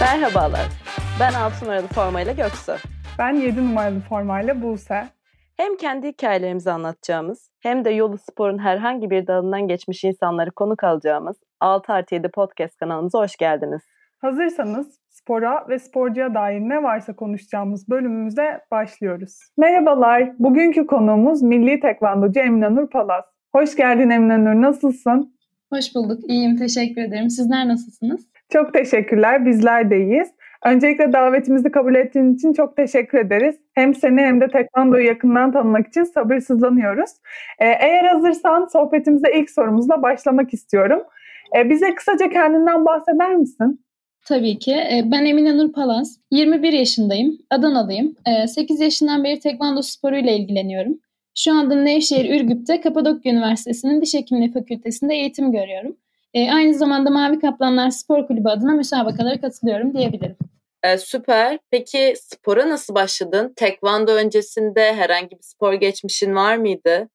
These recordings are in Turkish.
Merhabalar. Ben 6 numaralı formayla Göksu. Ben 7 numaralı formayla Buse. Hem kendi hikayelerimizi anlatacağımız hem de yolu sporun herhangi bir dalından geçmiş insanları konuk alacağımız 6 artı 7 podcast kanalımıza hoş geldiniz. Hazırsanız spora ve sporcuya dair ne varsa konuşacağımız bölümümüze başlıyoruz. Merhabalar, bugünkü konuğumuz milli tekvandocu Emine Nur Palaz. Hoş geldin Emine Nur, nasılsın? Hoş bulduk, iyiyim, teşekkür ederim. Sizler nasılsınız? Çok teşekkürler, bizler de iyiyiz. Öncelikle davetimizi kabul ettiğin için çok teşekkür ederiz. Hem seni hem de tekvandoyu yakından tanımak için sabırsızlanıyoruz. Ee, eğer hazırsan sohbetimize ilk sorumuzla başlamak istiyorum. Ee, bize kısaca kendinden bahseder misin? Tabii ki. Ee, ben Emine Nur Palaz. 21 yaşındayım. Adanalıyım. 8 ee, yaşından beri tekvando sporuyla ilgileniyorum. Şu anda Nevşehir Ürgüp'te Kapadokya Üniversitesi'nin Diş Hekimliği Fakültesi'nde eğitim görüyorum. E, aynı zamanda Mavi Kaplanlar Spor Kulübü adına müsabakalara katılıyorum diyebilirim. E, süper. Peki spora nasıl başladın? Tekvando öncesinde herhangi bir spor geçmişin var mıydı?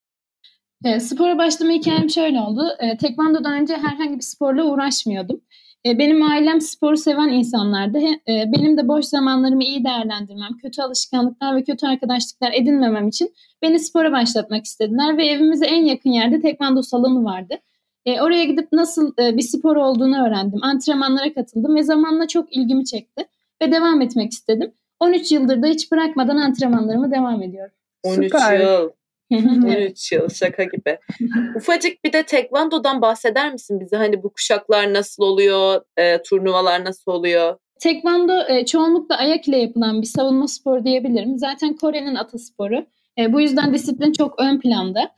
E, spora başlama hikayem şöyle oldu. E, tekvandodan önce herhangi bir sporla uğraşmıyordum. E, benim ailem sporu seven insanlardı. E, benim de boş zamanlarımı iyi değerlendirmem, kötü alışkanlıklar ve kötü arkadaşlıklar edinmemem için beni spora başlatmak istediler ve evimize en yakın yerde tekvando salonu vardı. E, oraya gidip nasıl e, bir spor olduğunu öğrendim. Antrenmanlara katıldım ve zamanla çok ilgimi çekti ve devam etmek istedim. 13 yıldır da hiç bırakmadan antrenmanlarımı devam ediyorum. 13 Süper. yıl. 13 yıl şaka gibi. Ufacık bir de tekvandodan bahseder misin bize? Hani bu kuşaklar nasıl oluyor? E, turnuvalar nasıl oluyor? Tekvando e, çoğunlukla ayak ile yapılan bir savunma sporu diyebilirim. Zaten Kore'nin atasporu. E, bu yüzden disiplin çok ön planda.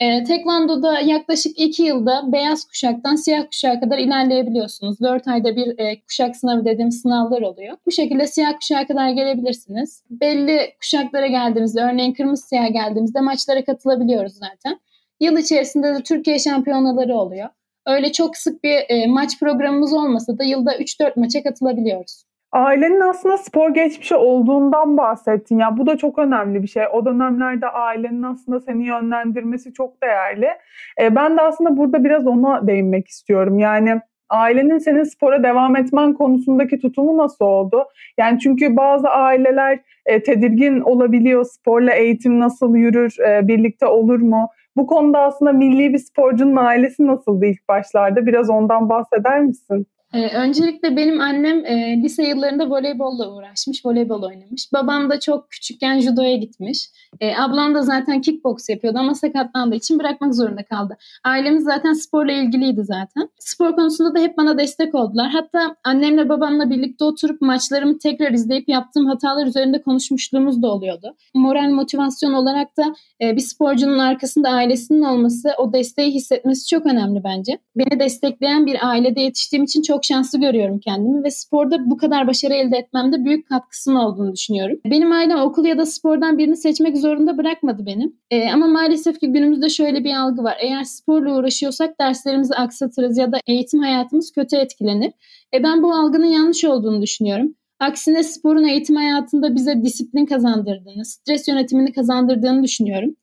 E, Tekvando'da yaklaşık iki yılda beyaz kuşaktan siyah kuşağa kadar ilerleyebiliyorsunuz. Dört ayda bir e, kuşak sınavı dediğimiz sınavlar oluyor. Bu şekilde siyah kuşağa kadar gelebilirsiniz. Belli kuşaklara geldiğimizde, örneğin kırmızı siyah geldiğimizde maçlara katılabiliyoruz zaten. Yıl içerisinde de Türkiye şampiyonaları oluyor. Öyle çok sık bir e, maç programımız olmasa da yılda 3-4 maça katılabiliyoruz. Ailenin aslında spor geçmişi olduğundan bahsettin. Ya bu da çok önemli bir şey. O dönemlerde ailenin aslında seni yönlendirmesi çok değerli. E, ben de aslında burada biraz ona değinmek istiyorum. Yani ailenin senin spora devam etmen konusundaki tutumu nasıl oldu? Yani çünkü bazı aileler e, tedirgin olabiliyor. Sporla eğitim nasıl yürür, e, birlikte olur mu? Bu konuda aslında milli bir sporcunun ailesi nasıldı ilk başlarda? Biraz ondan bahseder misin? Ee, öncelikle benim annem e, lise yıllarında voleybolla uğraşmış, voleybol oynamış. Babam da çok küçükken judoya gitmiş. E, ablam da zaten kickbox yapıyordu ama sakatlandığı için bırakmak zorunda kaldı. Ailemiz zaten sporla ilgiliydi zaten. Spor konusunda da hep bana destek oldular. Hatta annemle babamla birlikte oturup maçlarımı tekrar izleyip yaptığım hatalar üzerinde konuşmuşluğumuz da oluyordu. Moral motivasyon olarak da e, bir sporcunun arkasında ailesinin olması, o desteği hissetmesi çok önemli bence. Beni destekleyen bir ailede yetiştiğim için çok şanslı görüyorum kendimi ve sporda bu kadar başarı elde etmemde büyük katkısının olduğunu düşünüyorum. Benim ailem okul ya da spordan birini seçmek zorunda bırakmadı benim. E, ama maalesef ki günümüzde şöyle bir algı var. Eğer sporla uğraşıyorsak derslerimizi aksatırız ya da eğitim hayatımız kötü etkilenir. E, ben bu algının yanlış olduğunu düşünüyorum. Aksine sporun eğitim hayatında bize disiplin kazandırdığını, stres yönetimini kazandırdığını düşünüyorum.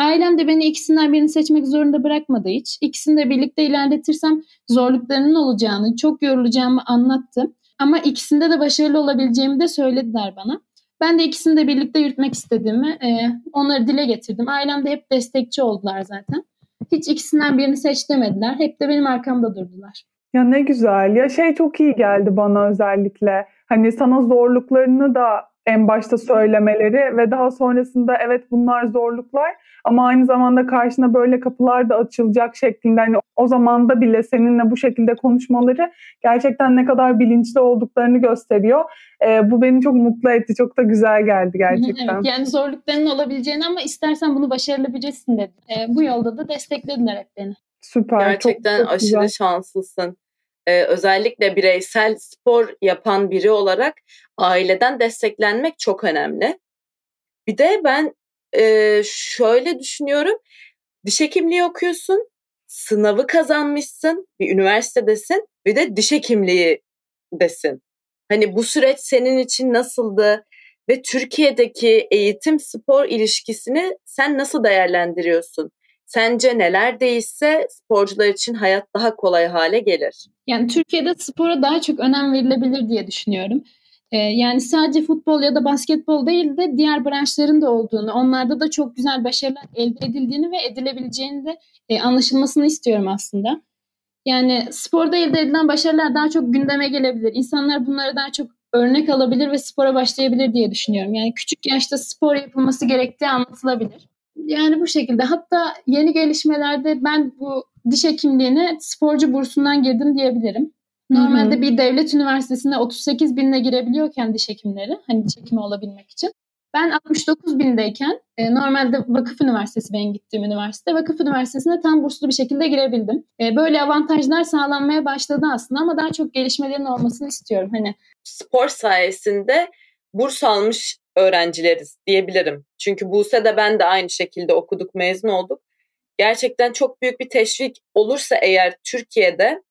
Ailem de beni ikisinden birini seçmek zorunda bırakmadı hiç. İkisini de birlikte ilerletirsem zorluklarının olacağını, çok yorulacağımı anlattı. Ama ikisinde de başarılı olabileceğimi de söylediler bana. Ben de ikisini de birlikte yürütmek istediğimi e, onları dile getirdim. Ailem de hep destekçi oldular zaten. Hiç ikisinden birini seç demediler. Hep de benim arkamda durdular. Ya ne güzel. Ya şey çok iyi geldi bana özellikle. Hani sana zorluklarını da en başta söylemeleri ve daha sonrasında evet bunlar zorluklar ama aynı zamanda karşına böyle kapılar da açılacak şeklinde hani o zamanda bile seninle bu şekilde konuşmaları gerçekten ne kadar bilinçli olduklarını gösteriyor. Ee, bu beni çok mutlu etti. Çok da güzel geldi gerçekten. Evet, yani zorlukların olabileceğini ama istersen bunu başarılabilirsin dedi. Ee, bu yolda da desteklediler hep beni. Süper. Gerçekten çok, çok aşırı güzel. şanslısın. Ee, özellikle bireysel spor yapan biri olarak aileden desteklenmek çok önemli. Bir de ben e, şöyle düşünüyorum. Diş hekimliği okuyorsun, sınavı kazanmışsın, bir üniversitedesin bir de diş hekimliği desin. Hani bu süreç senin için nasıldı ve Türkiye'deki eğitim spor ilişkisini sen nasıl değerlendiriyorsun? Sence neler değişse sporcular için hayat daha kolay hale gelir? Yani Türkiye'de spora daha çok önem verilebilir diye düşünüyorum. Ee, yani sadece futbol ya da basketbol değil de diğer branşların da olduğunu, onlarda da çok güzel başarılar elde edildiğini ve edilebileceğini de e, anlaşılmasını istiyorum aslında. Yani sporda elde edilen başarılar daha çok gündeme gelebilir. İnsanlar bunları daha çok örnek alabilir ve spora başlayabilir diye düşünüyorum. Yani küçük yaşta spor yapılması gerektiği anlatılabilir. Yani bu şekilde. Hatta yeni gelişmelerde ben bu diş hekimliğine sporcu bursundan girdim diyebilirim. Normalde Hı-hı. bir devlet üniversitesine 38 binle girebiliyorken diş hekimleri hani diş hekimi olabilmek için. Ben 69 bindeyken e, normalde Vakıf Üniversitesi benim gittiğim üniversite. Vakıf Üniversitesi'ne tam burslu bir şekilde girebildim. E, böyle avantajlar sağlanmaya başladı aslında ama daha çok gelişmelerin olmasını istiyorum. Hani spor sayesinde burs almış öğrencileriz diyebilirim. Çünkü Buse'de ben de aynı şekilde okuduk, mezun olduk. Gerçekten çok büyük bir teşvik olursa eğer Türkiye'de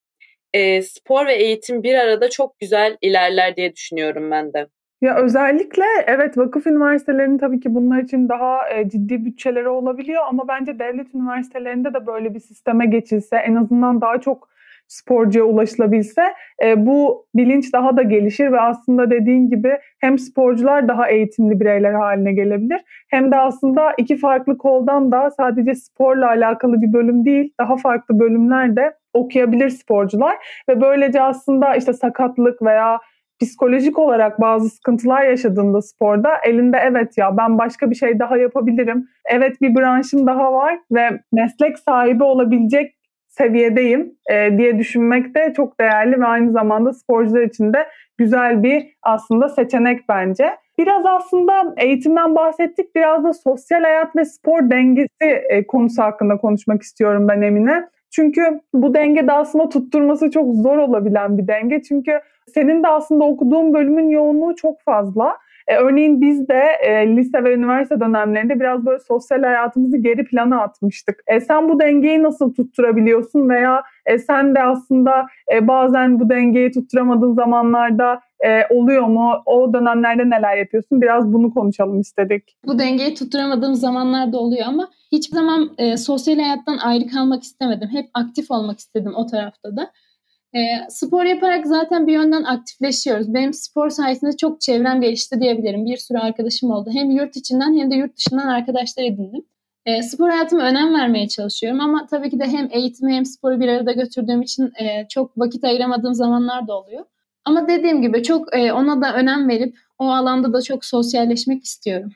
e, spor ve eğitim bir arada çok güzel ilerler diye düşünüyorum ben de. Ya özellikle evet vakıf üniversitelerinin tabii ki bunlar için daha e, ciddi bütçeleri olabiliyor ama bence devlet üniversitelerinde de böyle bir sisteme geçilse en azından daha çok sporcuya ulaşılabilse e, bu bilinç daha da gelişir ve aslında dediğin gibi hem sporcular daha eğitimli bireyler haline gelebilir hem de aslında iki farklı koldan da sadece sporla alakalı bir bölüm değil daha farklı bölümler de okuyabilir sporcular ve böylece aslında işte sakatlık veya psikolojik olarak bazı sıkıntılar yaşadığında sporda elinde evet ya ben başka bir şey daha yapabilirim. Evet bir branşım daha var ve meslek sahibi olabilecek seviyedeyim e, diye düşünmek de çok değerli ve aynı zamanda sporcular için de güzel bir aslında seçenek bence. Biraz aslında eğitimden bahsettik. Biraz da sosyal hayat ve spor dengesi e, konusu hakkında konuşmak istiyorum ben Emine. Çünkü bu denge de aslında tutturması çok zor olabilen bir denge. Çünkü senin de aslında okuduğun bölümün yoğunluğu çok fazla. E, örneğin biz de e, lise ve üniversite dönemlerinde biraz böyle sosyal hayatımızı geri plana atmıştık. E, sen bu dengeyi nasıl tutturabiliyorsun veya e, sen de aslında e, bazen bu dengeyi tutturamadığın zamanlarda e, oluyor mu? O dönemlerde neler yapıyorsun? Biraz bunu konuşalım istedik. Bu dengeyi tutturamadığım zamanlarda oluyor ama hiçbir zaman e, sosyal hayattan ayrı kalmak istemedim. Hep aktif olmak istedim o tarafta da. E, spor yaparak zaten bir yönden aktifleşiyoruz. Benim spor sayesinde çok çevrem gelişti diyebilirim. Bir sürü arkadaşım oldu. Hem yurt içinden hem de yurt dışından arkadaşlar edindim. E, spor hayatıma önem vermeye çalışıyorum ama tabii ki de hem eğitimi hem sporu bir arada götürdüğüm için e, çok vakit ayıramadığım zamanlar da oluyor. Ama dediğim gibi çok e, ona da önem verip o alanda da çok sosyalleşmek istiyorum.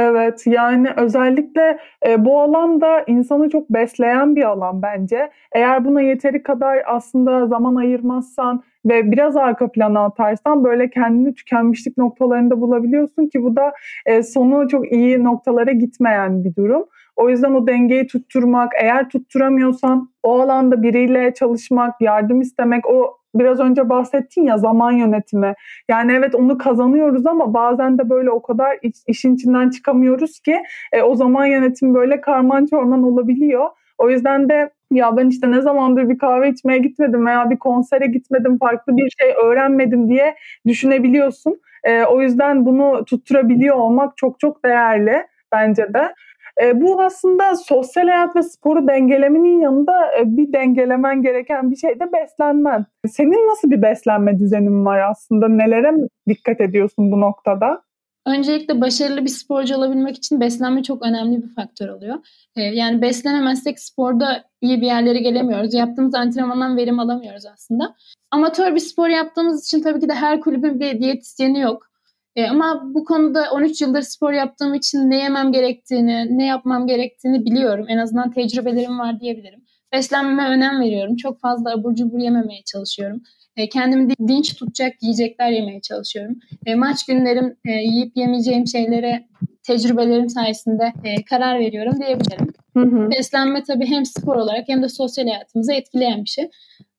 Evet yani özellikle e, bu alan da insanı çok besleyen bir alan bence. Eğer buna yeteri kadar aslında zaman ayırmazsan ve biraz arka plana atarsan böyle kendini tükenmişlik noktalarında bulabiliyorsun ki bu da e, sonu çok iyi noktalara gitmeyen bir durum. O yüzden o dengeyi tutturmak, eğer tutturamıyorsan o alanda biriyle çalışmak, yardım istemek, o biraz önce bahsettin ya zaman yönetimi. Yani evet onu kazanıyoruz ama bazen de böyle o kadar iş, işin içinden çıkamıyoruz ki e, o zaman yönetimi böyle karman çorman olabiliyor. O yüzden de ya ben işte ne zamandır bir kahve içmeye gitmedim veya bir konsere gitmedim, farklı bir şey öğrenmedim diye düşünebiliyorsun. E, o yüzden bunu tutturabiliyor olmak çok çok değerli bence de. E, bu aslında sosyal hayat ve sporu dengelemenin yanında e, bir dengelemen gereken bir şey de beslenmen. Senin nasıl bir beslenme düzenin var aslında? Nelere dikkat ediyorsun bu noktada? Öncelikle başarılı bir sporcu olabilmek için beslenme çok önemli bir faktör oluyor. Ee, yani beslenemezsek sporda iyi bir yerlere gelemiyoruz. Yaptığımız antrenmandan verim alamıyoruz aslında. Amatör bir spor yaptığımız için tabii ki de her kulübün bir diyetisyeni yok. E, ama bu konuda 13 yıldır spor yaptığım için ne yemem gerektiğini, ne yapmam gerektiğini biliyorum. En azından tecrübelerim var diyebilirim. Beslenmeme önem veriyorum. Çok fazla abur cubur yememeye çalışıyorum. E, kendimi dinç tutacak yiyecekler yemeye çalışıyorum. E, maç günlerim e, yiyip yemeyeceğim şeylere tecrübelerim sayesinde e, karar veriyorum diyebilirim. Hı hı. Beslenme tabii hem spor olarak hem de sosyal hayatımızı etkileyen bir şey.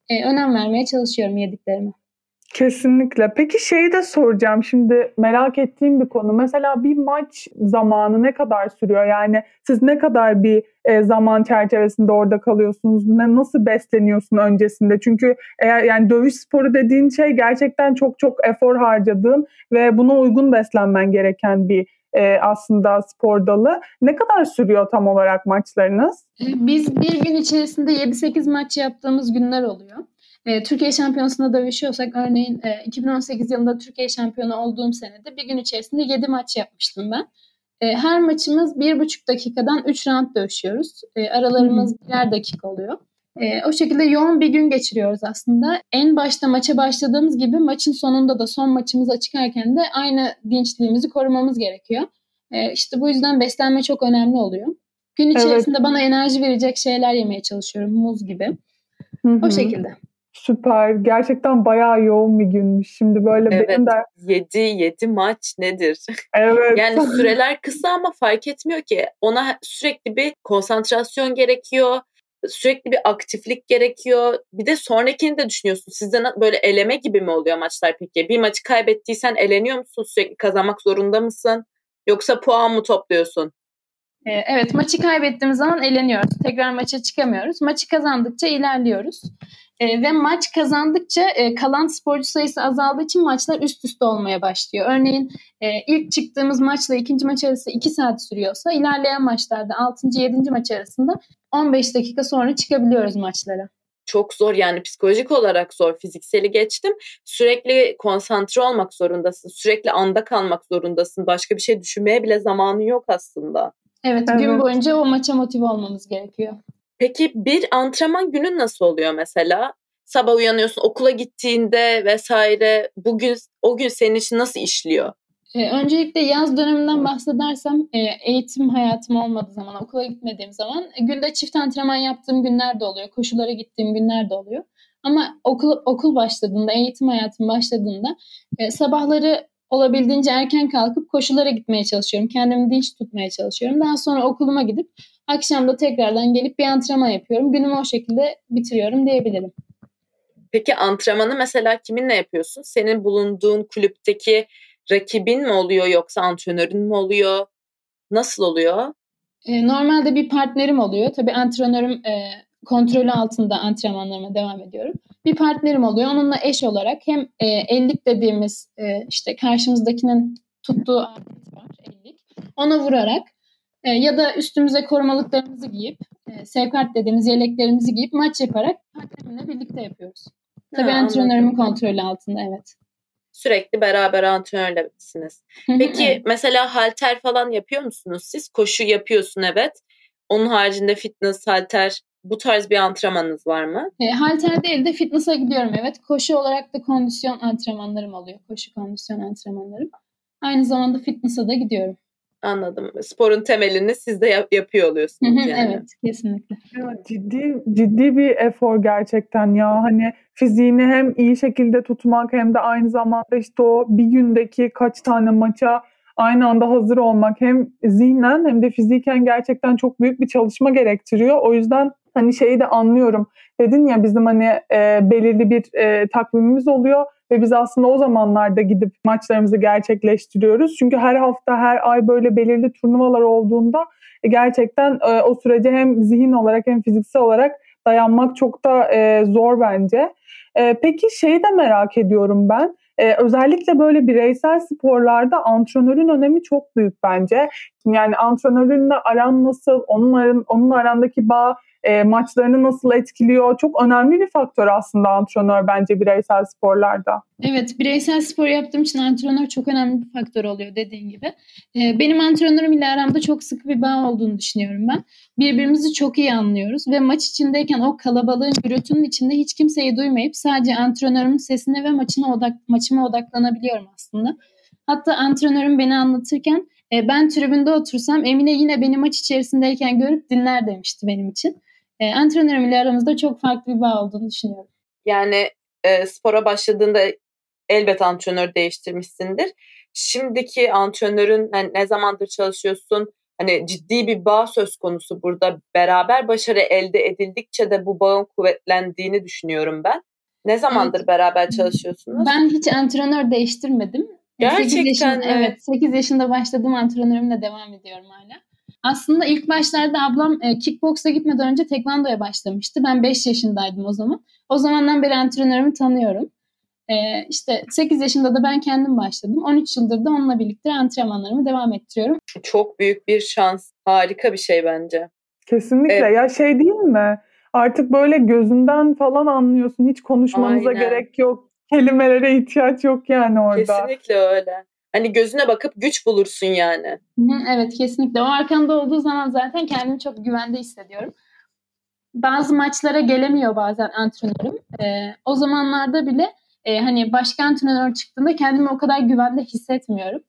E, önem vermeye çalışıyorum yediklerime. Kesinlikle. Peki şeyi de soracağım şimdi merak ettiğim bir konu. Mesela bir maç zamanı ne kadar sürüyor? Yani siz ne kadar bir e, zaman çerçevesinde orada kalıyorsunuz? Ne nasıl besleniyorsun öncesinde? Çünkü eğer yani dövüş sporu dediğin şey gerçekten çok çok efor harcadığın ve buna uygun beslenmen gereken bir e, aslında spor dalı. Ne kadar sürüyor tam olarak maçlarınız? E, biz bir gün içerisinde 7-8 maç yaptığımız günler oluyor. E, Türkiye Şampiyonası'nda dövüşüyorsak örneğin e, 2018 yılında Türkiye şampiyonu olduğum senede bir gün içerisinde 7 maç yapmıştım ben. E, her maçımız 1,5 dakikadan 3 round dövüşüyoruz. E, aralarımız birer dakika oluyor. E, o şekilde yoğun bir gün geçiriyoruz aslında. En başta maça başladığımız gibi maçın sonunda da son maçımıza çıkarken de aynı dinçliğimizi korumamız gerekiyor. E, işte bu yüzden beslenme çok önemli oluyor. Gün içerisinde evet. bana enerji verecek şeyler yemeye çalışıyorum. Muz gibi. Hı-hı. O şekilde. Süper. Gerçekten bayağı yoğun bir günmüş. Şimdi böyle evet, benim de... 7, 7 maç nedir? Evet. yani süreler kısa ama fark etmiyor ki. Ona sürekli bir konsantrasyon gerekiyor. Sürekli bir aktiflik gerekiyor. Bir de sonrakini de düşünüyorsun. Sizde böyle eleme gibi mi oluyor maçlar peki? Bir maçı kaybettiysen eleniyor musun? Sürekli kazanmak zorunda mısın? Yoksa puan mı topluyorsun? Evet maçı kaybettiğimiz zaman eleniyoruz. Tekrar maça çıkamıyoruz. Maçı kazandıkça ilerliyoruz. E, ve maç kazandıkça e, kalan sporcu sayısı azaldığı için maçlar üst üste olmaya başlıyor. Örneğin e, ilk çıktığımız maçla ikinci maç arası 2 saat sürüyorsa ilerleyen maçlarda 6. 7. maç arasında 15 dakika sonra çıkabiliyoruz maçlara çok zor yani psikolojik olarak zor. Fizikseli geçtim. Sürekli konsantre olmak zorundasın. Sürekli anda kalmak zorundasın. Başka bir şey düşünmeye bile zamanı yok aslında. Evet, evet. gün boyunca o maça motive olmamız gerekiyor. Peki bir antrenman günün nasıl oluyor mesela? Sabah uyanıyorsun okula gittiğinde vesaire bugün o gün senin için nasıl işliyor? Ee, öncelikle yaz döneminden bahsedersem e, eğitim hayatım olmadığı zaman, okula gitmediğim zaman e, günde çift antrenman yaptığım günler de oluyor. Koşulara gittiğim günler de oluyor. Ama okul okul başladığında, eğitim hayatım başladığında e, sabahları olabildiğince erken kalkıp koşulara gitmeye çalışıyorum. Kendimi dinç tutmaya çalışıyorum. Daha sonra okuluma gidip akşam da tekrardan gelip bir antrenman yapıyorum. Günümü o şekilde bitiriyorum diyebilirim. Peki antrenmanı mesela kiminle yapıyorsun? Senin bulunduğun kulüpteki rakibin mi oluyor yoksa antrenörün mü oluyor? Nasıl oluyor? E, normalde bir partnerim oluyor. Tabii antrenörüm e, kontrolü altında antrenmanlarıma devam ediyorum. Bir partnerim oluyor. Onunla eş olarak hem e, ellik dediğimiz e, işte karşımızdakinin tuttuğu alet var ellik. Ona vurarak e, ya da üstümüze korumalıklarımızı giyip e, sevkart dediğimiz yeleklerimizi giyip maç yaparak partnerimle birlikte yapıyoruz. Tabii ha, antrenörümün kontrolü altında evet. Sürekli beraber antrenörlesiniz. Peki evet. mesela halter falan yapıyor musunuz siz? Koşu yapıyorsun evet. Onun haricinde fitness, halter bu tarz bir antrenmanınız var mı? E, halter değil de fitness'a gidiyorum evet. Koşu olarak da kondisyon antrenmanlarım oluyor. Koşu kondisyon antrenmanlarım. Aynı zamanda fitness'a da gidiyorum. Anladım. Sporun temelini siz de yap- yapıyor oluyorsunuz yani. evet, kesinlikle. Ya ciddi ciddi bir efor gerçekten ya. Hani fiziğini hem iyi şekilde tutmak hem de aynı zamanda işte o bir gündeki kaç tane maça aynı anda hazır olmak hem zihnen hem de fiziken gerçekten çok büyük bir çalışma gerektiriyor. O yüzden hani şeyi de anlıyorum. Dedin ya bizim hani e, belirli bir e, takvimimiz oluyor ve biz aslında o zamanlarda gidip maçlarımızı gerçekleştiriyoruz. Çünkü her hafta, her ay böyle belirli turnuvalar olduğunda e, gerçekten e, o sürece hem zihin olarak hem fiziksel olarak dayanmak çok da e, zor bence. Peki şeyi de merak ediyorum ben. Ee, özellikle böyle bireysel sporlarda antrenörün önemi çok büyük bence. Yani antrenörünle aran nasıl, onun, aran, onun arandaki bağ e, maçlarını nasıl etkiliyor? Çok önemli bir faktör aslında antrenör bence bireysel sporlarda. Evet, bireysel spor yaptığım için antrenör çok önemli bir faktör oluyor dediğin gibi. E, benim antrenörüm ile aramda çok sıkı bir bağ olduğunu düşünüyorum ben. Birbirimizi çok iyi anlıyoruz ve maç içindeyken o kalabalığın gürültünün içinde hiç kimseyi duymayıp sadece antrenörümün sesine ve maçına odak maçıma odaklanabiliyorum aslında. Hatta antrenörüm beni anlatırken e, ben tribünde otursam Emine yine beni maç içerisindeyken görüp dinler demişti benim için e, antrenörüm ile aramızda çok farklı bir bağ olduğunu düşünüyorum. Yani e, spora başladığında elbet antrenör değiştirmişsindir. Şimdiki antrenörün hani ne zamandır çalışıyorsun? Hani ciddi bir bağ söz konusu burada. Beraber başarı elde edildikçe de bu bağın kuvvetlendiğini düşünüyorum ben. Ne zamandır evet. beraber çalışıyorsunuz? Ben hiç antrenör değiştirmedim. Gerçekten 8 yaşında, evet. 8 yaşında başladığım antrenörümle devam ediyorum hala. Aslında ilk başlarda ablam e, kickboksa gitmeden önce tekvandoya başlamıştı. Ben 5 yaşındaydım o zaman. O zamandan beri antrenörümü tanıyorum. Ee, işte 8 yaşında da ben kendim başladım. 13 yıldır da onunla birlikte antrenmanlarımı devam ettiriyorum. Çok büyük bir şans. Harika bir şey bence. Kesinlikle. Evet. Ya şey değil mi? Artık böyle gözünden falan anlıyorsun. Hiç konuşmanıza Aynen. gerek yok. Kelimelere ihtiyaç yok yani orada. Kesinlikle öyle. Hani gözüne bakıp güç bulursun yani. Evet kesinlikle. O arkamda olduğu zaman zaten kendimi çok güvende hissediyorum. Bazı maçlara gelemiyor bazen antrenörüm. Ee, o zamanlarda bile e, hani başka antrenör çıktığında kendimi o kadar güvende hissetmiyorum.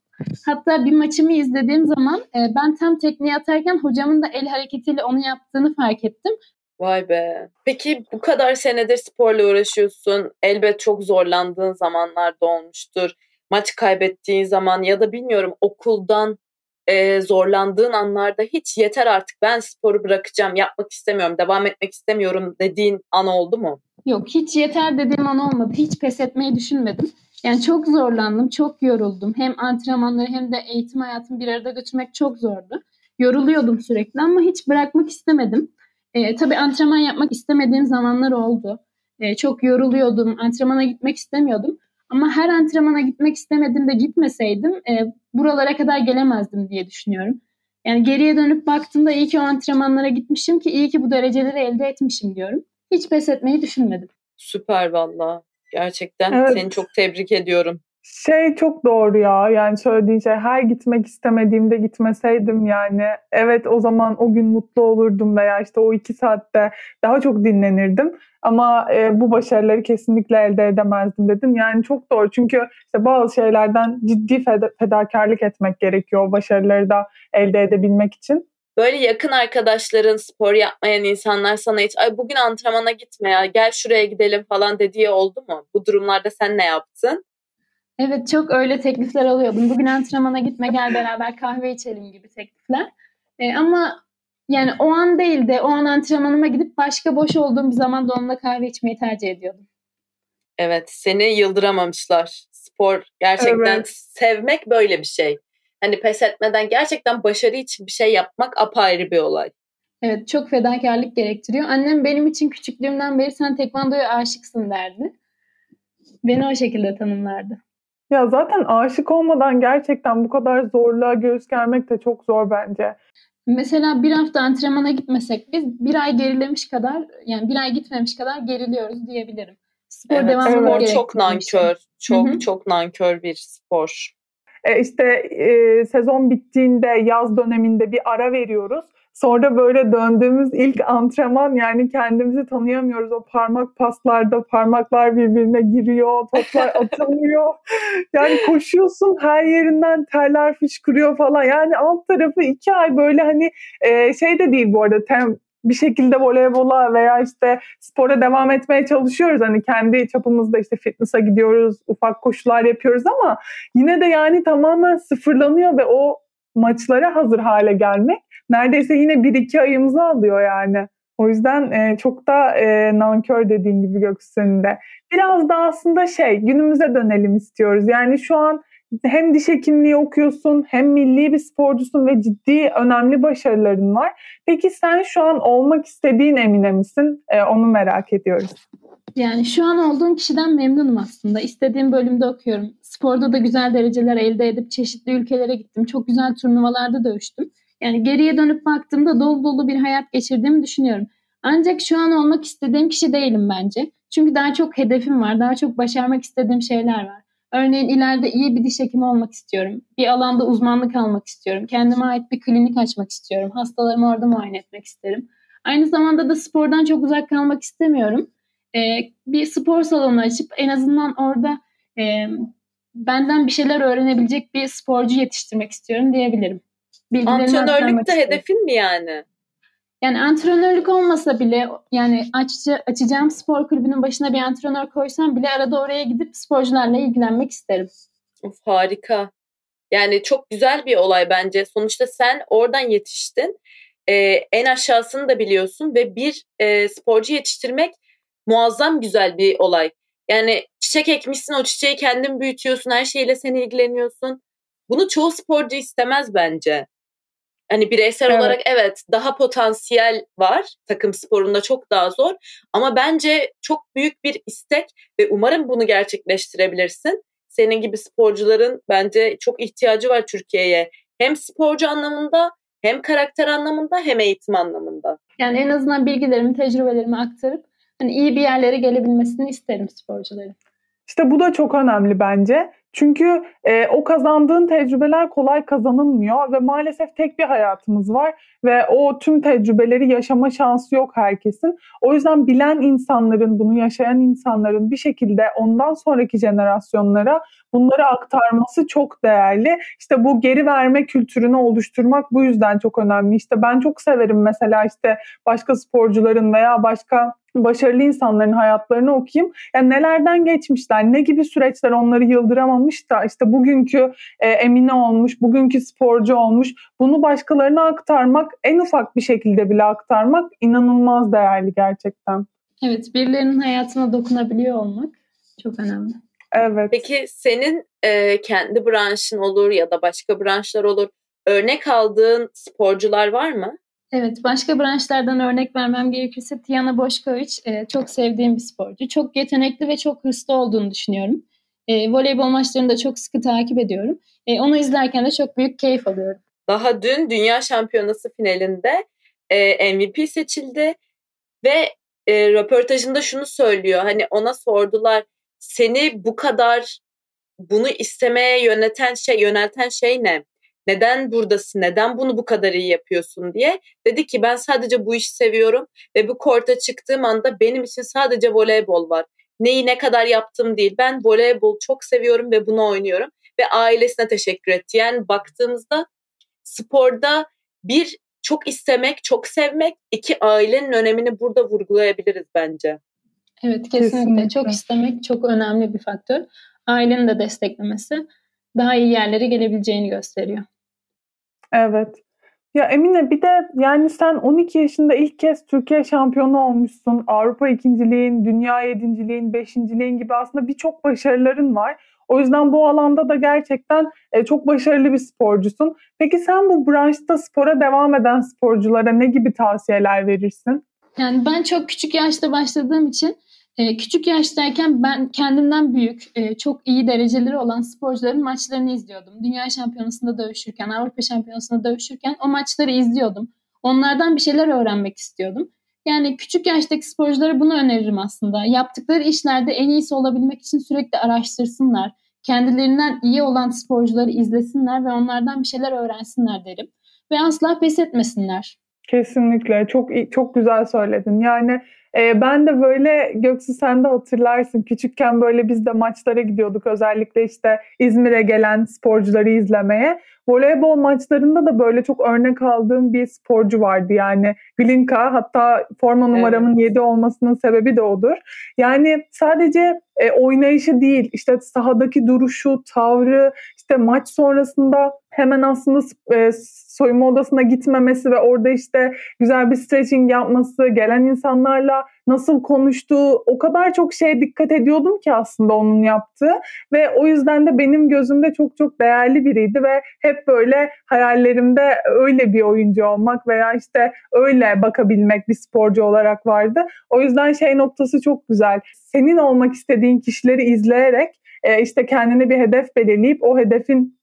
Hatta bir maçımı izlediğim zaman e, ben tam tekniği atarken hocamın da el hareketiyle onu yaptığını fark ettim. Vay be. Peki bu kadar senedir sporla uğraşıyorsun. Elbet çok zorlandığın zamanlar da olmuştur. Maç kaybettiğin zaman ya da bilmiyorum okuldan e, zorlandığın anlarda hiç yeter artık ben sporu bırakacağım, yapmak istemiyorum, devam etmek istemiyorum dediğin an oldu mu? Yok hiç yeter dediğim an olmadı. Hiç pes etmeyi düşünmedim. Yani çok zorlandım, çok yoruldum. Hem antrenmanları hem de eğitim hayatımı bir arada götürmek çok zordu. Yoruluyordum sürekli ama hiç bırakmak istemedim. Ee, tabii antrenman yapmak istemediğim zamanlar oldu. Ee, çok yoruluyordum, antrenmana gitmek istemiyordum. Ama her antrenmana gitmek istemediğimde gitmeseydim e, buralara kadar gelemezdim diye düşünüyorum. Yani geriye dönüp baktığımda iyi ki o antrenmanlara gitmişim ki iyi ki bu dereceleri elde etmişim diyorum. Hiç pes etmeyi düşünmedim. Süper valla. Gerçekten Evet. seni çok tebrik ediyorum. Şey çok doğru ya. Yani söylediğin şey her gitmek istemediğimde gitmeseydim yani. Evet o zaman o gün mutlu olurdum veya işte o iki saatte daha çok dinlenirdim. Ama e, bu başarıları kesinlikle elde edemezdim dedin. Yani çok doğru. Çünkü işte bazı şeylerden ciddi feda- fedakarlık etmek gerekiyor o başarıları da elde edebilmek için. Böyle yakın arkadaşların, spor yapmayan insanlar sana hiç ay bugün antrenmana gitme ya gel şuraya gidelim falan dediği oldu mu? Bu durumlarda sen ne yaptın? Evet çok öyle teklifler alıyordum. Bugün antrenmana gitme gel beraber kahve içelim gibi teklifler. E, ama yani o an değil de o an antrenmanıma gidip başka boş olduğum bir zamanda onunla kahve içmeyi tercih ediyordum. Evet, seni yıldıramamışlar. Spor gerçekten Evet. sevmek böyle bir şey. Hani pes etmeden gerçekten başarı için bir şey yapmak apayrı bir olay. Evet çok fedakarlık gerektiriyor. Annem benim için küçüklüğümden beri sen tekvandoya aşıksın derdi. Beni o şekilde tanımlardı. Ya zaten aşık olmadan gerçekten bu kadar zorluğa göğüs germek de çok zor bence. Mesela bir hafta antrenmana gitmesek biz bir ay gerilemiş kadar yani bir ay gitmemiş kadar geriliyoruz diyebilirim. Spor Evet, devamlılık spor gerektiren çok şey. nankör. Çok Hı hı. çok nankör bir spor. E işte e, sezon bittiğinde yaz döneminde bir ara veriyoruz. Sonra böyle döndüğümüz ilk antrenman yani kendimizi tanıyamıyoruz. O parmak paslarda parmaklar birbirine giriyor, toplar atılmıyor. yani koşuyorsun her yerinden terler fışkırıyor falan. Yani alt tarafı iki ay böyle hani e, şey de değil bu arada tem, bir şekilde voleybola veya işte spora devam etmeye çalışıyoruz. Hani kendi çapımızda işte fitness'a gidiyoruz, ufak koşular yapıyoruz ama yine de yani tamamen sıfırlanıyor ve o maçlara hazır hale gelmek neredeyse yine bir iki ayımızı alıyor yani. O yüzden e, çok da e, nankör dediğin gibi Göksu senin de. Biraz da aslında şey günümüze dönelim istiyoruz. Yani şu an hem diş hekimliği okuyorsun hem milli bir sporcusun ve ciddi önemli başarıların var. Peki sen şu an olmak istediğin emine misin? E, onu merak ediyoruz. Yani şu an olduğum kişiden memnunum aslında. İstediğim bölümde okuyorum. Sporda da güzel dereceler elde edip çeşitli ülkelere gittim. Çok güzel turnuvalarda dövüştüm. Yani geriye dönüp baktığımda dolu dolu bir hayat geçirdiğimi düşünüyorum. Ancak şu an olmak istediğim kişi değilim bence. Çünkü daha çok hedefim var, daha çok başarmak istediğim şeyler var. Örneğin ileride iyi bir diş hekimi olmak istiyorum. Bir alanda uzmanlık almak istiyorum. Kendime ait bir klinik açmak istiyorum. Hastalarımı orada muayene etmek isterim. Aynı zamanda da spordan çok uzak kalmak istemiyorum. Ee, bir spor salonu açıp en azından orada e, benden bir şeyler öğrenebilecek bir sporcu yetiştirmek istiyorum diyebilirim. Bilgilerimi aktarmak Antrenörlük de istiyorum. hedefin mi yani? Yani antrenörlük olmasa bile yani açıcı, açacağım spor kulübünün başına bir antrenör koysam bile arada oraya gidip sporcularla ilgilenmek isterim. Of, harika. Yani çok güzel bir olay bence. Sonuçta sen oradan yetiştin. Ee, en aşağısını da biliyorsun ve bir e, sporcu yetiştirmek muazzam güzel bir olay. Yani çiçek ekmişsin o çiçeği kendin büyütüyorsun her şeyle sen ilgileniyorsun. Bunu çoğu sporcu istemez bence. Hani bireysel evet. olarak evet daha potansiyel var. Takım sporunda çok daha zor. Ama bence çok büyük bir istek ve umarım bunu gerçekleştirebilirsin. Senin gibi sporcuların bence çok ihtiyacı var Türkiye'ye. Hem sporcu anlamında hem karakter anlamında hem eğitim anlamında. Yani en azından bilgilerimi, tecrübelerimi aktarıp hani iyi bir yerlere gelebilmesini isterim sporcuların. İşte bu da çok önemli bence. Çünkü e, o kazandığın tecrübeler kolay kazanılmıyor ve maalesef tek bir hayatımız var ve o tüm tecrübeleri yaşama şansı yok herkesin. O yüzden bilen insanların, bunu yaşayan insanların bir şekilde ondan sonraki jenerasyonlara bunları aktarması çok değerli. İşte bu geri verme kültürünü oluşturmak bu yüzden çok önemli. İşte ben çok severim mesela işte başka sporcuların veya başka başarılı insanların hayatlarını okuyayım. Yani nelerden geçmişler, ne gibi süreçler onları yıldıramamış da işte bugünkü e, Emine olmuş, bugünkü sporcu olmuş. Bunu başkalarına aktarmak, en ufak bir şekilde bile aktarmak inanılmaz değerli gerçekten. Evet, birilerinin hayatına dokunabiliyor olmak çok önemli. Evet. Peki senin e, kendi branşın olur ya da başka branşlar olur. Örnek aldığın sporcular var mı? Evet, başka branşlardan örnek vermem gerekirse Tiana Boşkoviç e, çok sevdiğim bir sporcu. Çok yetenekli ve çok hırslı olduğunu düşünüyorum. E, voleybol maçlarını da çok sıkı takip ediyorum. E, onu izlerken de çok büyük keyif alıyorum. Daha dün Dünya Şampiyonası finalinde e, MVP seçildi ve e, röportajında şunu söylüyor. Hani ona sordular seni bu kadar bunu istemeye yöneten şey, yönelten şey ne? Neden buradasın? Neden bunu bu kadar iyi yapıyorsun diye. Dedi ki ben sadece bu işi seviyorum ve bu korta çıktığım anda benim için sadece voleybol var. Neyi ne kadar yaptım değil. Ben voleybol çok seviyorum ve bunu oynuyorum. Ve ailesine teşekkür etti. Yani baktığımızda sporda bir çok istemek, çok sevmek, iki ailenin önemini burada vurgulayabiliriz bence. Evet kesinlikle. kesinlikle. Çok istemek çok önemli bir faktör. Ailenin de desteklemesi daha iyi yerlere gelebileceğini gösteriyor. Evet. Ya Emine bir de yani sen 12 yaşında ilk kez Türkiye şampiyonu olmuşsun. Avrupa ikinciliğin, dünya yedinciliğin, beşinciliğin gibi aslında birçok başarıların var. O yüzden bu alanda da gerçekten e, çok başarılı bir sporcusun. Peki sen bu branşta spora devam eden sporculara ne gibi tavsiyeler verirsin? Yani ben çok küçük yaşta başladığım için e, küçük yaştayken ben kendimden büyük, e, çok iyi dereceleri olan sporcuların maçlarını izliyordum. Dünya şampiyonasında dövüşürken, Avrupa şampiyonasında dövüşürken o maçları izliyordum. Onlardan bir şeyler öğrenmek istiyordum. Yani küçük yaştaki sporculara bunu öneririm aslında. Yaptıkları işlerde en iyisi olabilmek için sürekli araştırsınlar. Kendilerinden iyi olan sporcuları izlesinler ve onlardan bir şeyler öğrensinler derim. Ve asla pes etmesinler. Kesinlikle çok çok güzel söyledin. Yani e, ben de böyle Göksu sen de hatırlarsın küçükken böyle biz de maçlara gidiyorduk özellikle işte İzmir'e gelen sporcuları izlemeye. Voleybol maçlarında da böyle çok örnek aldığım bir sporcu vardı yani Glinka hatta forma numaramın evet. 7 olmasının sebebi de odur. Yani sadece e, oynayışı değil işte sahadaki duruşu, tavrı, işte maç sonrasında hemen aslında e, soyunma odasına gitmemesi ve orada işte güzel bir stretching yapması, gelen insanlarla nasıl konuştuğu o kadar çok şeye dikkat ediyordum ki aslında onun yaptığı ve o yüzden de benim gözümde çok çok değerli biriydi ve hep böyle hayallerimde öyle bir oyuncu olmak veya işte öyle bakabilmek bir sporcu olarak vardı. O yüzden şey noktası çok güzel. Senin olmak istediğin kişileri izleyerek e, işte kendine bir hedef belirleyip o hedefin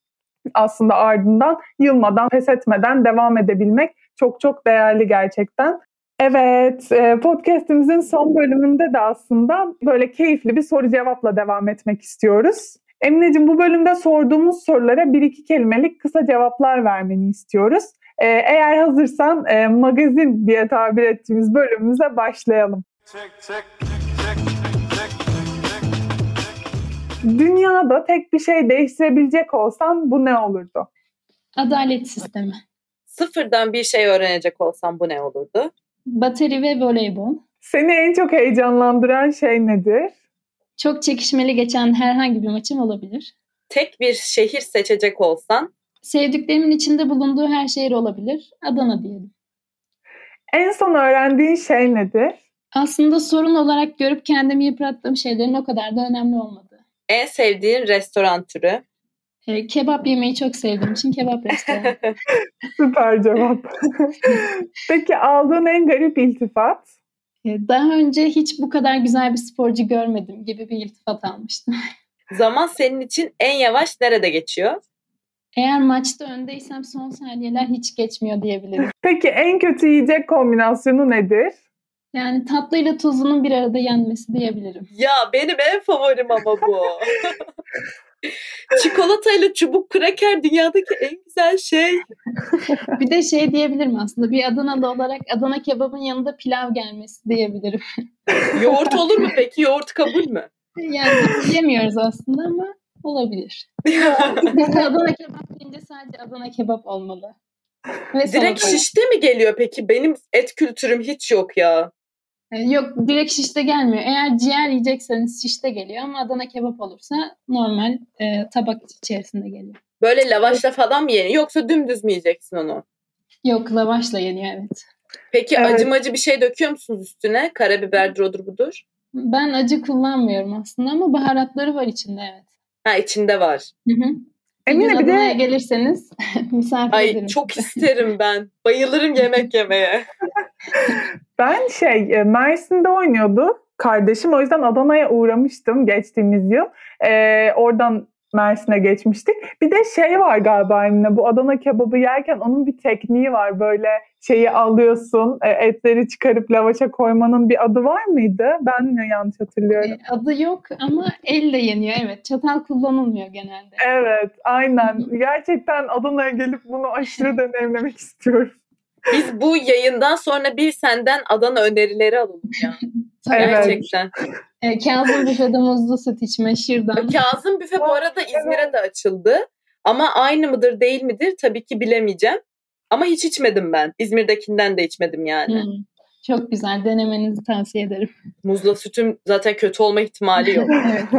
aslında ardından yılmadan, pes etmeden devam edebilmek çok çok değerli gerçekten. Evet, e, podcastimizin son bölümünde de aslında böyle keyifli bir soru cevapla devam etmek istiyoruz. Emineciğim bu bölümde sorduğumuz sorulara bir iki kelimelik kısa cevaplar vermeni istiyoruz. E, eğer hazırsan e, magazin diye tabir ettiğimiz bölümümüze başlayalım. Check, check, Dünyada tek bir şey değiştirebilecek olsan bu ne olurdu? Adalet sistemi. Sıfırdan bir şey öğrenecek olsam bu ne olurdu? Bateri ve voleybol. Seni en çok heyecanlandıran şey nedir? Çok çekişmeli geçen herhangi bir maçım olabilir. Tek bir şehir seçecek olsan? Sevdiklerimin içinde bulunduğu her şehir olabilir. Adana diyelim. En son öğrendiğin şey nedir? Aslında sorun olarak görüp kendimi yıprattığım şeylerin o kadar da önemli olmadığı. En sevdiğin restoran türü? E, kebap yemeyi çok sevdiğim için kebap restoranı. Süper cevap. Peki aldığın en garip iltifat? E, daha önce hiç bu kadar güzel bir sporcu görmedim gibi bir iltifat almıştım. Zaman senin için en yavaş nerede geçiyor? Eğer maçta öndeysem son saniyeler hiç geçmiyor diyebilirim. Peki en kötü yiyecek kombinasyonu nedir? Yani tatlıyla tuzlunun bir arada yenmesi diyebilirim. Ya benim en favorim ama bu. Çikolatayla çubuk kraker dünyadaki en güzel şey. Bir de şey diyebilirim aslında bir Adanalı olarak Adana kebabın yanında pilav gelmesi diyebilirim. Yoğurt olur mu peki? Yoğurt kabul mü? Yani yemiyoruz aslında ama olabilir. Adana kebap deyince sadece Adana kebap olmalı. Ve Direkt şişte mi geliyor peki? Benim et kültürüm hiç yok ya. E, Yok direkt şişte gelmiyor. Eğer ciğer yiyecekseniz şişte geliyor ama Adana kebap olursa normal e, tabak içerisinde geliyor. Böyle lavaşla falan mı yeniyor? Yoksa dümdüz mü yiyeceksin onu? Yok lavaşla yeniyor evet. Peki Evet. acı macı bir şey döküyor musunuz üstüne? Karabiberdir odur budur. Ben acı kullanmıyorum aslında ama baharatları var içinde evet. Ha içinde var. Hı hı. Emine bir de gelirseniz misafir Ay ederim. çok isterim ben. Bayılırım yemek yemeye. ben şey e, Mersin'de oynuyordu kardeşim. O yüzden Adana'ya uğramıştım geçtiğimiz yıl. Ee, oradan Mersin'e geçmiştik. Bir de şey var galiba Emine bu Adana kebabı yerken onun bir tekniği var. Böyle şeyi alıyorsun e, etleri çıkarıp lavaşa koymanın bir adı var mıydı? Ben mi yanlış hatırlıyorum? E, Adı yok ama elle yeniyor evet. Çatal kullanılmıyor genelde. Evet aynen. Gerçekten Adana'ya gelip bunu aşırı deneyimlemek istiyorum. Biz bu yayından sonra bir senden Adana önerileri alalım ya. Evet. Gerçekten. E, Kazım Büfe'de muzlu süt içme şırdan. Kazım Büfe bu arada İzmir'e de açıldı. Ama aynı mıdır değil midir tabii ki bilemeyeceğim. Ama hiç içmedim ben. İzmir'dekinden de içmedim yani. Hmm, Çok güzel denemenizi tavsiye ederim. Muzla sütün zaten kötü olma ihtimali yok.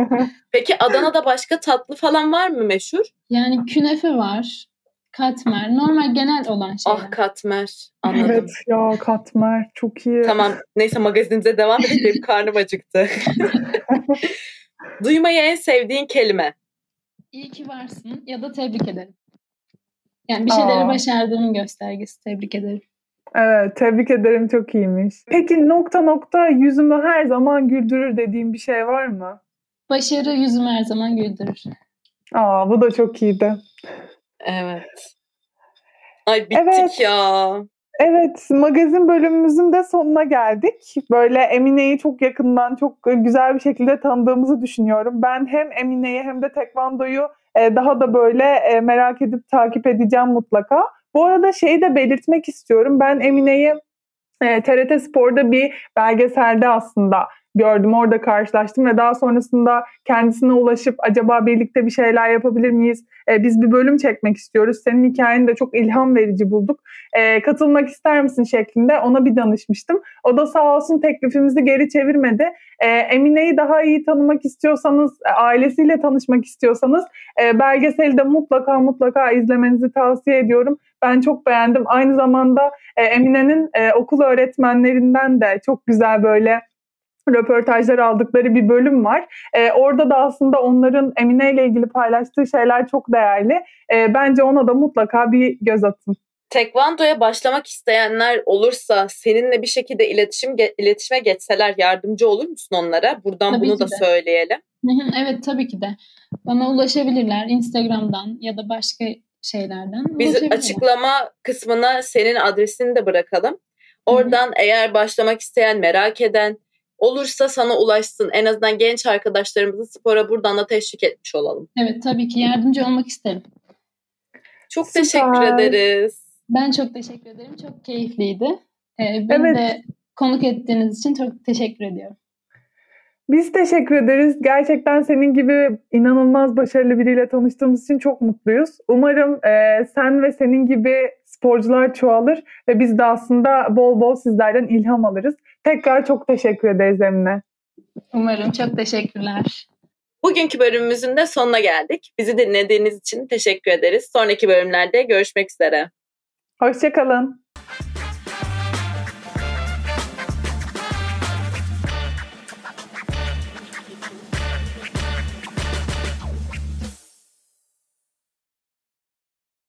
Peki Adana'da başka tatlı falan var mı meşhur? Yani künefe var, katmer, normal genel olan şeyler. Ah katmer. Anladım. evet ya katmer çok iyi. Tamam. Neyse magazinimize devam edelim. Benim karnım acıktı. Duymayı en sevdiğin kelime. İyi ki varsın ya da tebrik ederim. Yani bir şeyleri Aa. başardığımın göstergesi. Tebrik ederim. Evet, tebrik ederim çok iyiymiş. Peki nokta nokta yüzümü her zaman güldürür dediğim bir şey var mı? Başarı yüzümü her zaman güldürür. Aa, bu da çok iyiydi. Evet. Ay bittik Evet. ya. Evet, magazin bölümümüzün de sonuna geldik. Böyle Emine'yi çok yakından, çok güzel bir şekilde tanıdığımızı düşünüyorum. Ben hem Emine'yi hem de Tekvando'yu e, daha da böyle e, merak edip takip edeceğim mutlaka. Bu arada şeyi de belirtmek istiyorum. Ben Emine'yi e, TRT Spor'da bir belgeselde aslında gördüm. Orada karşılaştım ve daha sonrasında kendisine ulaşıp acaba birlikte bir şeyler yapabilir miyiz? E, biz bir bölüm çekmek istiyoruz. Senin hikayeni de çok ilham verici bulduk. E, katılmak ister misin şeklinde ona bir danışmıştım. O da sağ olsun teklifimizi geri çevirmedi. E, Emine'yi daha iyi tanımak istiyorsanız, e, ailesiyle tanışmak istiyorsanız e, belgeseli de mutlaka mutlaka izlemenizi tavsiye ediyorum. Ben çok beğendim. Aynı zamanda e, Emine'nin e, okul öğretmenlerinden de çok güzel böyle röportajlar aldıkları bir bölüm var. E, orada da aslında onların Emine ile ilgili paylaştığı şeyler çok değerli. E, bence ona da mutlaka bir göz atın. Tekvando'ya başlamak isteyenler olursa seninle bir şekilde iletişim ge- iletişime geçseler yardımcı olur musun onlara? Buradan Tabii bunu da de. söyleyelim. Evet tabii ki de. Bana ulaşabilirler Instagram'dan ya da başka şeylerden. Biz açıklama kısmına senin adresini de bırakalım. Oradan eğer başlamak isteyen, merak eden olursa sana ulaşsın. En azından genç arkadaşlarımızı spora buradan da teşvik etmiş olalım. Evet tabii ki yardımcı olmak isterim. Çok Süper. teşekkür ederiz. Ben çok teşekkür ederim. Çok keyifliydi. Ee, beni Evet. de konuk ettiğiniz için çok teşekkür ediyorum. Biz teşekkür ederiz. Gerçekten senin gibi inanılmaz başarılı biriyle tanıştığımız için çok mutluyuz. Umarım e, sen ve senin gibi sporcular çoğalır ve biz de aslında bol bol sizlerden ilham alırız. Tekrar çok teşekkür ederiz Emine. Umarım. Çok teşekkürler. Bugünkü bölümümüzün de sonuna geldik. Bizi dinlediğiniz için teşekkür ederiz. Sonraki bölümlerde görüşmek üzere. Hoşçakalın.